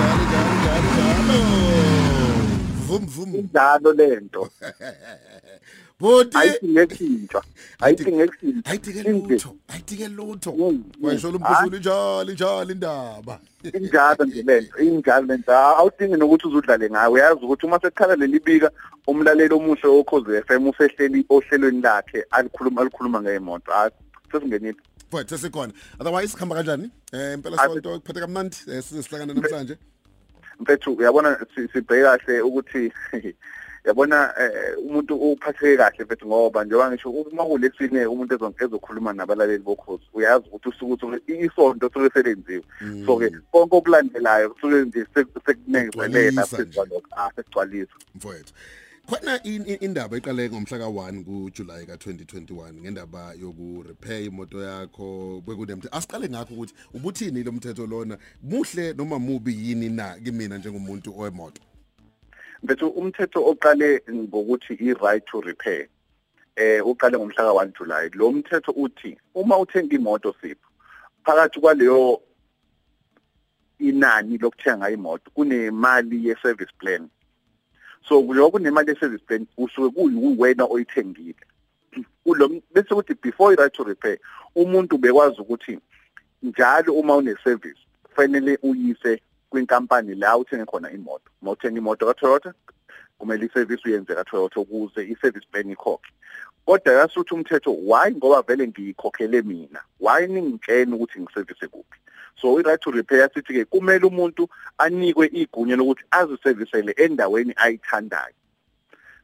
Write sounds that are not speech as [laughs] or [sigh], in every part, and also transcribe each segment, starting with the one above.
njalo njalo njalo njalo vum vum. Njalo lento. Bodi ayidinge kushintsha ayidike lutho ayidike lutho Mm, wayisho lo mm. mphefumulo njalo njalo indaba injalo nje lento injalo lento awudingi nokuthi uzudlale ngayo uyazi ukuthi uma sekhala lelibika umlaleli omuhle okhoze FM usehleli ohlelweni lakhe alikhuluma alikhuluma ngeemoto ah sesingenile mfowethu sesikhona otherwise sikhamba kanjani? Eh impela Ade- sonto kuphethe kamnandi. Eh sizihlangana namhlanje. Mfethu uyabona si- sibheke kahle ukuthi [laughs] yabona eh, umuntu uphatheke kahle mfethu ngoba njengoba ngisho uma kulesine umuntu ezon- ezokhuluma nabalaleli bokhozi uyazi ukuthi usuke usuke isonto suke selenziwe. So ke konke okulandelayo kusuke nje sek- sekunezelela Kugcwalisa phezu nje. kwalokho ah sekugcwalisa mfowethu. Khona in- in- indaba eqale ngomhla ka1 kuJuly ka2021 ngendaba yoku repair imoto yakho bekunemthe asiqale ngakho ukuthi ubuthini lo mthetho lona? Muhle noma mubi yini na kimina njengomuntu owemoto? Mfethu umthetho oqale ngokuthi i-right to repair eh uqale ngomhla ka1 July lo mthetho uthi uma uthenga imoto sipho phakathi kwaleyo inani lokuthenga imoto kunemali ye-service plan. So njengoba kunemali ye-service plan usuke kuyiwena oyithengile. [clears throat] Kulo bese kuthi before i-right to repair umuntu bekwazi ukuthi njalo uma une-service kufanele uyise kwinkampani la uthenge khona imoto. Uma uthenga imoto ka-Toyota kumele i-service uyenze ka-Toyota ukuze i-service plan ikhokhe. Kodwa yasuthi umthetho why? Ngoba vele ngiyikhokhele mina. Why ningitshena ukuthi ngiservice kuphi? So i-right to repair sithi ke kumele umuntu anikwe igunya lokuthi aziservisele endaweni ayithandayo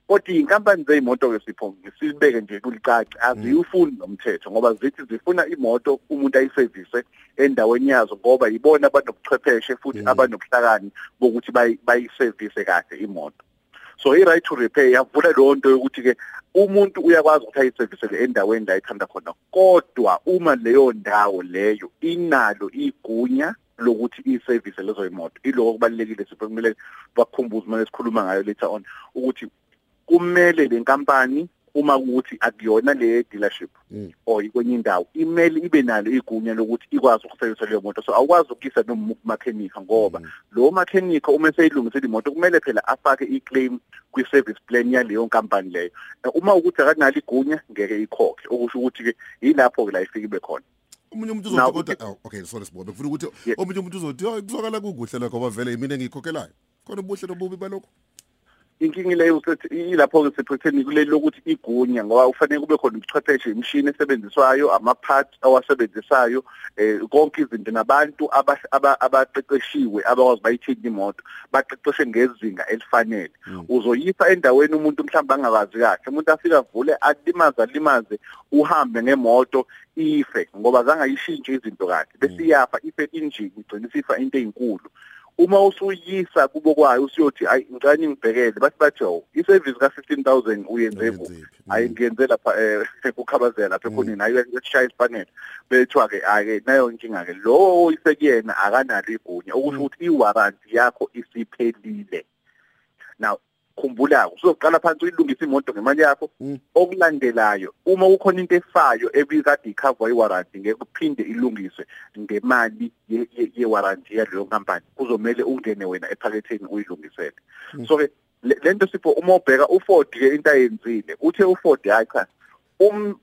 kodwa inkampani zeyimoto ke sipho ngisibeke nje kulicaci aziyufuni nomthetho ngoba zithi zifuna imoto umuntu ayiservice endaweni yazo ngoba yibona abanobuchwepheshe futhi Mm. abanobuhlakani bokuthi bayi- bayiservice kahle imoto so i-right to repair yavula leyo nto yokuthi ke umuntu uyakwazi ukuthi ayiservisele endaweni la ayithanda khona. Kodwa uma leyo ndawo leyo inalo igunya lokuthi i-service lezo imoto iloko kubalekile sipho kumele bakukhumbuze uma sikhuluma ngayo later on ukuthi kumele le nkampani uma kuthi akuyona le dealership Mm. or ikwenye indawo imele ibe nalo igunya lokuthi ikwazi ukusebenzisa leyo moto. So awukwazi ukuyisa noma kumakhenika ngoba Mm. lo makhenika uma seyilungisile imoto kumele phela afake i-claim kwi-service plan yaleyo nkampani leyo. Eh, uma ukuthi akanalo igunya ngeke ikhokhe. Okusho ukuthi ke yilapho ke la ifike ibe khona. Omunye umuntu Now, uzothi kodwa oh, okay sorry sibobe kufuna ukuthi Yeah. omunye umuntu uzothi "Hayi, kuzwakala kukuhle lokho ngoba vele yimina engikhokhelayo khona ubuhle nobubi balokho. Inkingi leyo usethi ilapho ke sephetheni kuleli lokuthi igunya ngoba kufanele kube khona ubuchwepheshe imishini esebenziswayo ama-parts awasebenzisayo eh konke izinto nabantu aba- aba- abaqeqeshiwe abakwazi bayithenga imoto baqeqeshe ngezinga elifanele. Mm. uzoyisa endaweni umuntu mhlawumbe angakazi kahle umuntu afika avule alimaze alimaze uhambe ngemoto ife ngoba zangayishintshe izinto kahle. Bese iyafa ife injini igcina isifa into ezinkulu uma usuyisa kubo kwayo usiyothi ayi ngicela ngibhekele. Bathi bathi oh i-service ka15000 uyenze kuphi? Uyenzephi? ayi ngiyenze lapha eh [laughs] ukhabazela lapha ekhoneni. Ayi uyashaya isipanela bethiwa ke ake nayo inkinga ke lo oyisekuyena akanalo igunya. Okusho ukuthi i-warranty yakho isiphelile. Now khumbula uzoqala phansi uyilungisa imoto ngemali yakho Mm. okulandelayo uma kukhona into efayo ebikade icover i-warranty ngeke kuphinde ilungiswe ngemali ye- ye- ye-warranty yaleyo nkampani kuzomele ungene wena ephaketheni uyilungisele Mm. so ke le- lento sipho uma ubheka uFord ke into ayenzile uthe uFord hayi cha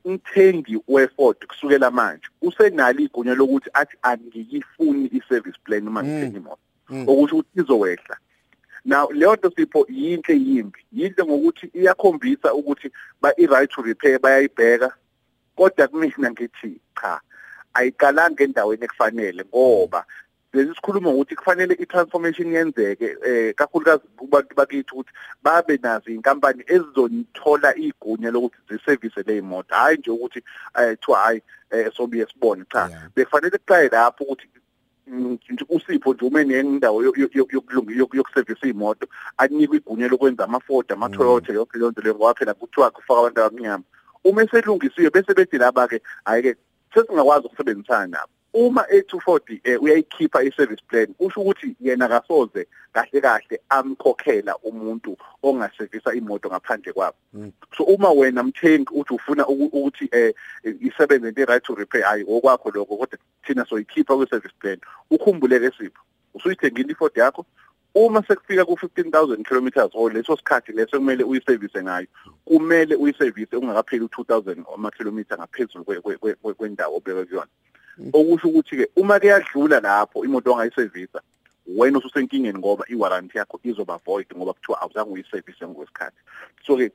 umthengi weFord kusukela manje usenalo igunya lokuthi athi angiyifuni i-service plan uma Mm. ngithenga imoto Mm. okusho ukuthi izowehla now leyo nto sipho yinhle yimbi. Yinhle ngokuthi iyakhombisa ukuthi ba i-right to repair bayayibheka kodwa kumina ngithi cha ayiqalanga endaweni ekufanele ngoba lesi sikhuluma ukuthi kufanele i-transformation yenzeke eh kakhulukazi kubantu bakithi ukuthi babe nazo inkampani ezizonithola igunya lokuthi ziservice le moto hayi nje ukuthi eh thiwa hayi eh sobuye sibone cha. Yeah. bekufanele kuqale lapho ukuthi usipho nje uma nendawo yokusevisa imoto anikwe igunya lokwenza ama-Ford ama-Toyota yonke leyo nto leyo ngoba phela kuthiwa kufaka abantu abamnyama. Uma eselungisiwe bese bethi laba ke hayi ke sesingakwazi ukusebenzisana nabo. Uma e240 eh, uyayikhipha i-service plan kusho ukuthi yena kasoze kahle kahle amkhokhela umuntu ongasevisa imoto ngaphandle kwabo Mm. so uma wena mthengi uthi ufuna uku- ukuthi eh isebenze nge right to repair hayi okwakho lokho kodwa thina soyikhipha kwi-service plan ukhumbuleke sipho usuyithengile iFord yakho uma sekufika ku15000 kilometers or leso sikhathi leso kumele uyiservice ngayo kumele uyiservice ungakapheli u2000 ama kilometer ngaphezulu kwendawo obeke kuyona okusho ukuthi ke uma ke yadlula lapho imoto ongayiservisa wena ususenkingeni ngoba iwarranty yakho izoba void ngoba kuthiwa awuzange uyiservice ngokwesikhathi. So ke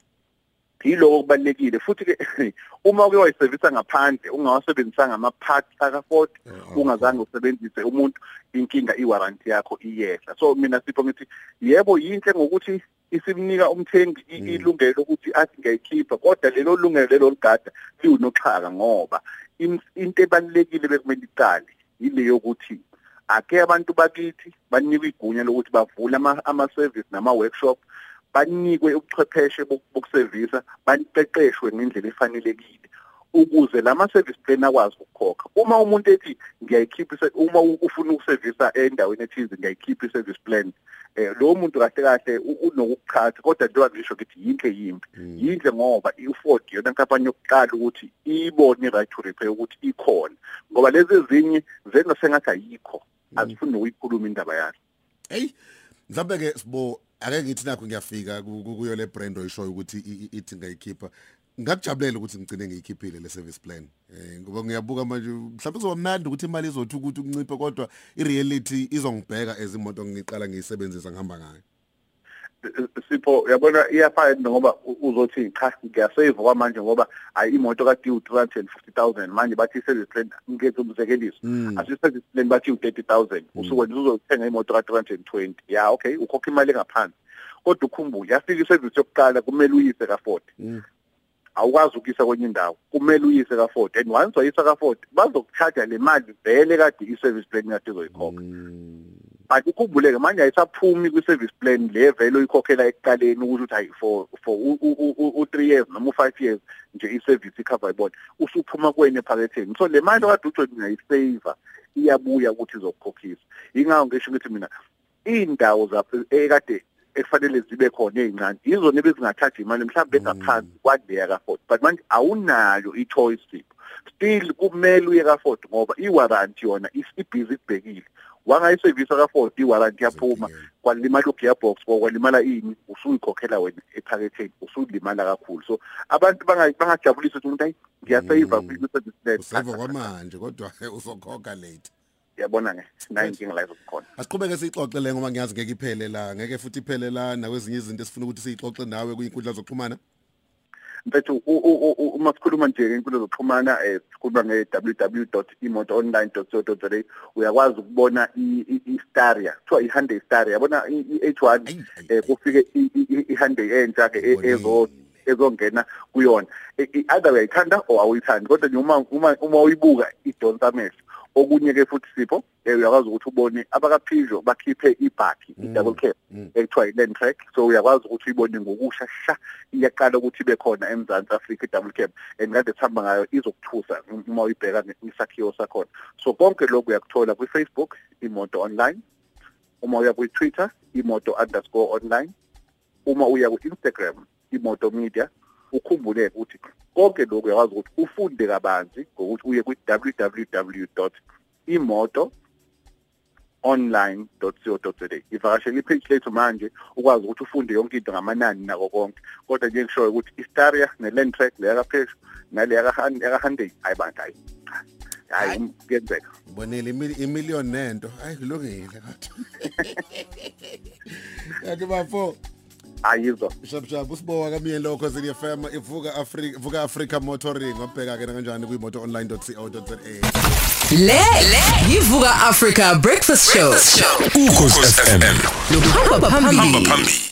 yiloko kubalekile futhi ke [laughs] uma uke wayisevisa ngaphandle ungawasebenzisanga ama parts aka Ford ungazange usebenzise umuntu inkinga iwarranty yakho iyehla. So mina sipho ngithi yebo yinhle ngokuthi isimnika umthengi ilungelo ukuthi athi ngiyayikhipha kodwa lelo lungelo lelo ligada liwunoxhaka ngoba into ebalekile bekumele iqale ile yokuthi ake abantu bakithi banikwe igunya lokuthi bavule ama ama service nama workshop banikwe ubuchwepheshe bokusevisa baniqeqeshwe ngendlela efanelekile ukuze lama service plan akwazi ukukhokha. Uma umuntu ethi ngiyayikhipha uma ufuna ukusevisa endaweni ethize ngiyayikhipha i-service plan eh lo muntu kahle kahle unokuqhatha kodwa njengoba ngisho ukuthi yinhle yimbi. Yinhle ngoba i-Ford yona inkampani yokuqala ukuthi ibone i-right to repair ukuthi ikhona. Ngoba lezi ezinye zenza sengathi ayikho. Azifuni ukuyikhuluma indaba yayo hey mhlawumbe ke sibo ake ngithi nakho ngiyafika kuyo le brand oyishoyo ukuthi ithi ngayikhipha ngakujabulela ukuthi ngicine ngiyikhiphile le service plan eh ngoba ngiyabuka manje mhlawumbe kuzoba mnandi ukuthi imali izothi ukuthi ukunciphe kodwa ireality izongibheka ezimoto ngiqala ngiyisebenzisa ngihamba ngayo. Sipho yabona iyafana ngoba uzothi cha ngiyasave kwamanje ngoba ayi imoto kade u350000 manje bathi service plan ngiyenza umzekeliso. Asi service plan bathi u30000 usuke uzothenga imoto ka320 ya okay ukhokha imali engaphansi. Kodwa ukhumbule yafika iservice yokuqala kumele uyise ka Ford awukwazi ukuyisa kwenye indawo kumele uyise ka Ford and once wayisa ka Ford bazokucharge le mali vele kade i-service plan yakhe izoyikhokha. But ukhumbuleke manje ayisaphumi kwi-service plan le vele oyikhokhela ekuqaleni ukuthi hayi for for u3 years noma u5 years nje i-service icover ibona usuphuma kwene ephaketheni. So le mali okade uthi ngiyayisave iyabuya ukuthi izokukhokhisa ingawo ngisho ukuthi mina indawo zapho ekade ekufanele zibe khona ezincane izona ebezingathatha imali mhlawumbe engaphansi kwadeya ka Ford but manje awunayo i-choice sipho still kumele uye ka Ford ngoba i-warranty yona isibhizi ibhekile wangayisevisa ka Ford i-warranty yaphuma kwalimala ugearbox kwalimala ini usuyikhokhela wena ephaketheni usulimala kakhulu. So abantu bangajabulisa ukuthi umuntu ayi ngiyasave kwi-service plan usave kwamanje kodwa [laughs] uzokhokha late. Yabona ke nayo inkinga la izokhona asiqhubeke sixoxe le ngoba ngiyazi ngeke iphele la ngeke futhi iphele la nakwezinye izinto esifuna ukuthi siyixoxe nawe kwinkundla zokuxhumana? Mfethu uma sikhuluma nje inkundla zokuxhumana eh sikhuluma nge-www.imotoonline.co.za uyakwazi ukubona i-Staria kuthiwa i-Hyundai Staria yabona i-H1 eh kufike i-Hyundai entsha ke ezo ezongena kuyona. Either uyayithanda or awuyithandi kodwa nje uma uma uma uyibuka idonsa amehlo okunye ke futhi sipho uyakwazi ukuthi ubone abakaphijo bakhiphe ibhakhi i-double cab ekuthiwa i-land track. So uyakwazi ukuthi uyibone ngokusha sha iyaqala ukuthi ibe khona eMzansi Afrika i-double cab and kade sihamba ngayo izokuthusa uma uyibheka ngesakhiwo sakhona. So konke lokho uyakuthola kwi-Facebook imoto online. Uma uya kwi-Twitter imoto_online uma uya ku-Instagram imoto media. Ukhumbule ukuthi konke lokho uyakwazi ukuthi ufunde kabanzi ngokuthi uye ku-www.imoto online.co.za ivakashela ipage lethu manje ukwazi ukuthi ufunde yonke into ngamanani nako konke. Kodwa nje ngishoyo ukuthi iStaria neLand Track leya kapheshu naleya ka Hyundai ayibantu hayi hayi kuyenzeka. Bonile imillion nento. Hayi kulungile kathi yathi [laughs] bafo ayizwa shap usibowa kamiyeni lokho zini FM ivuka Africa ivuka Africa Motoring wabheka ke kanjani kuimoto online.co.za le yivuka Africa breakfast show. Ukhosi FM lo hamba phambili.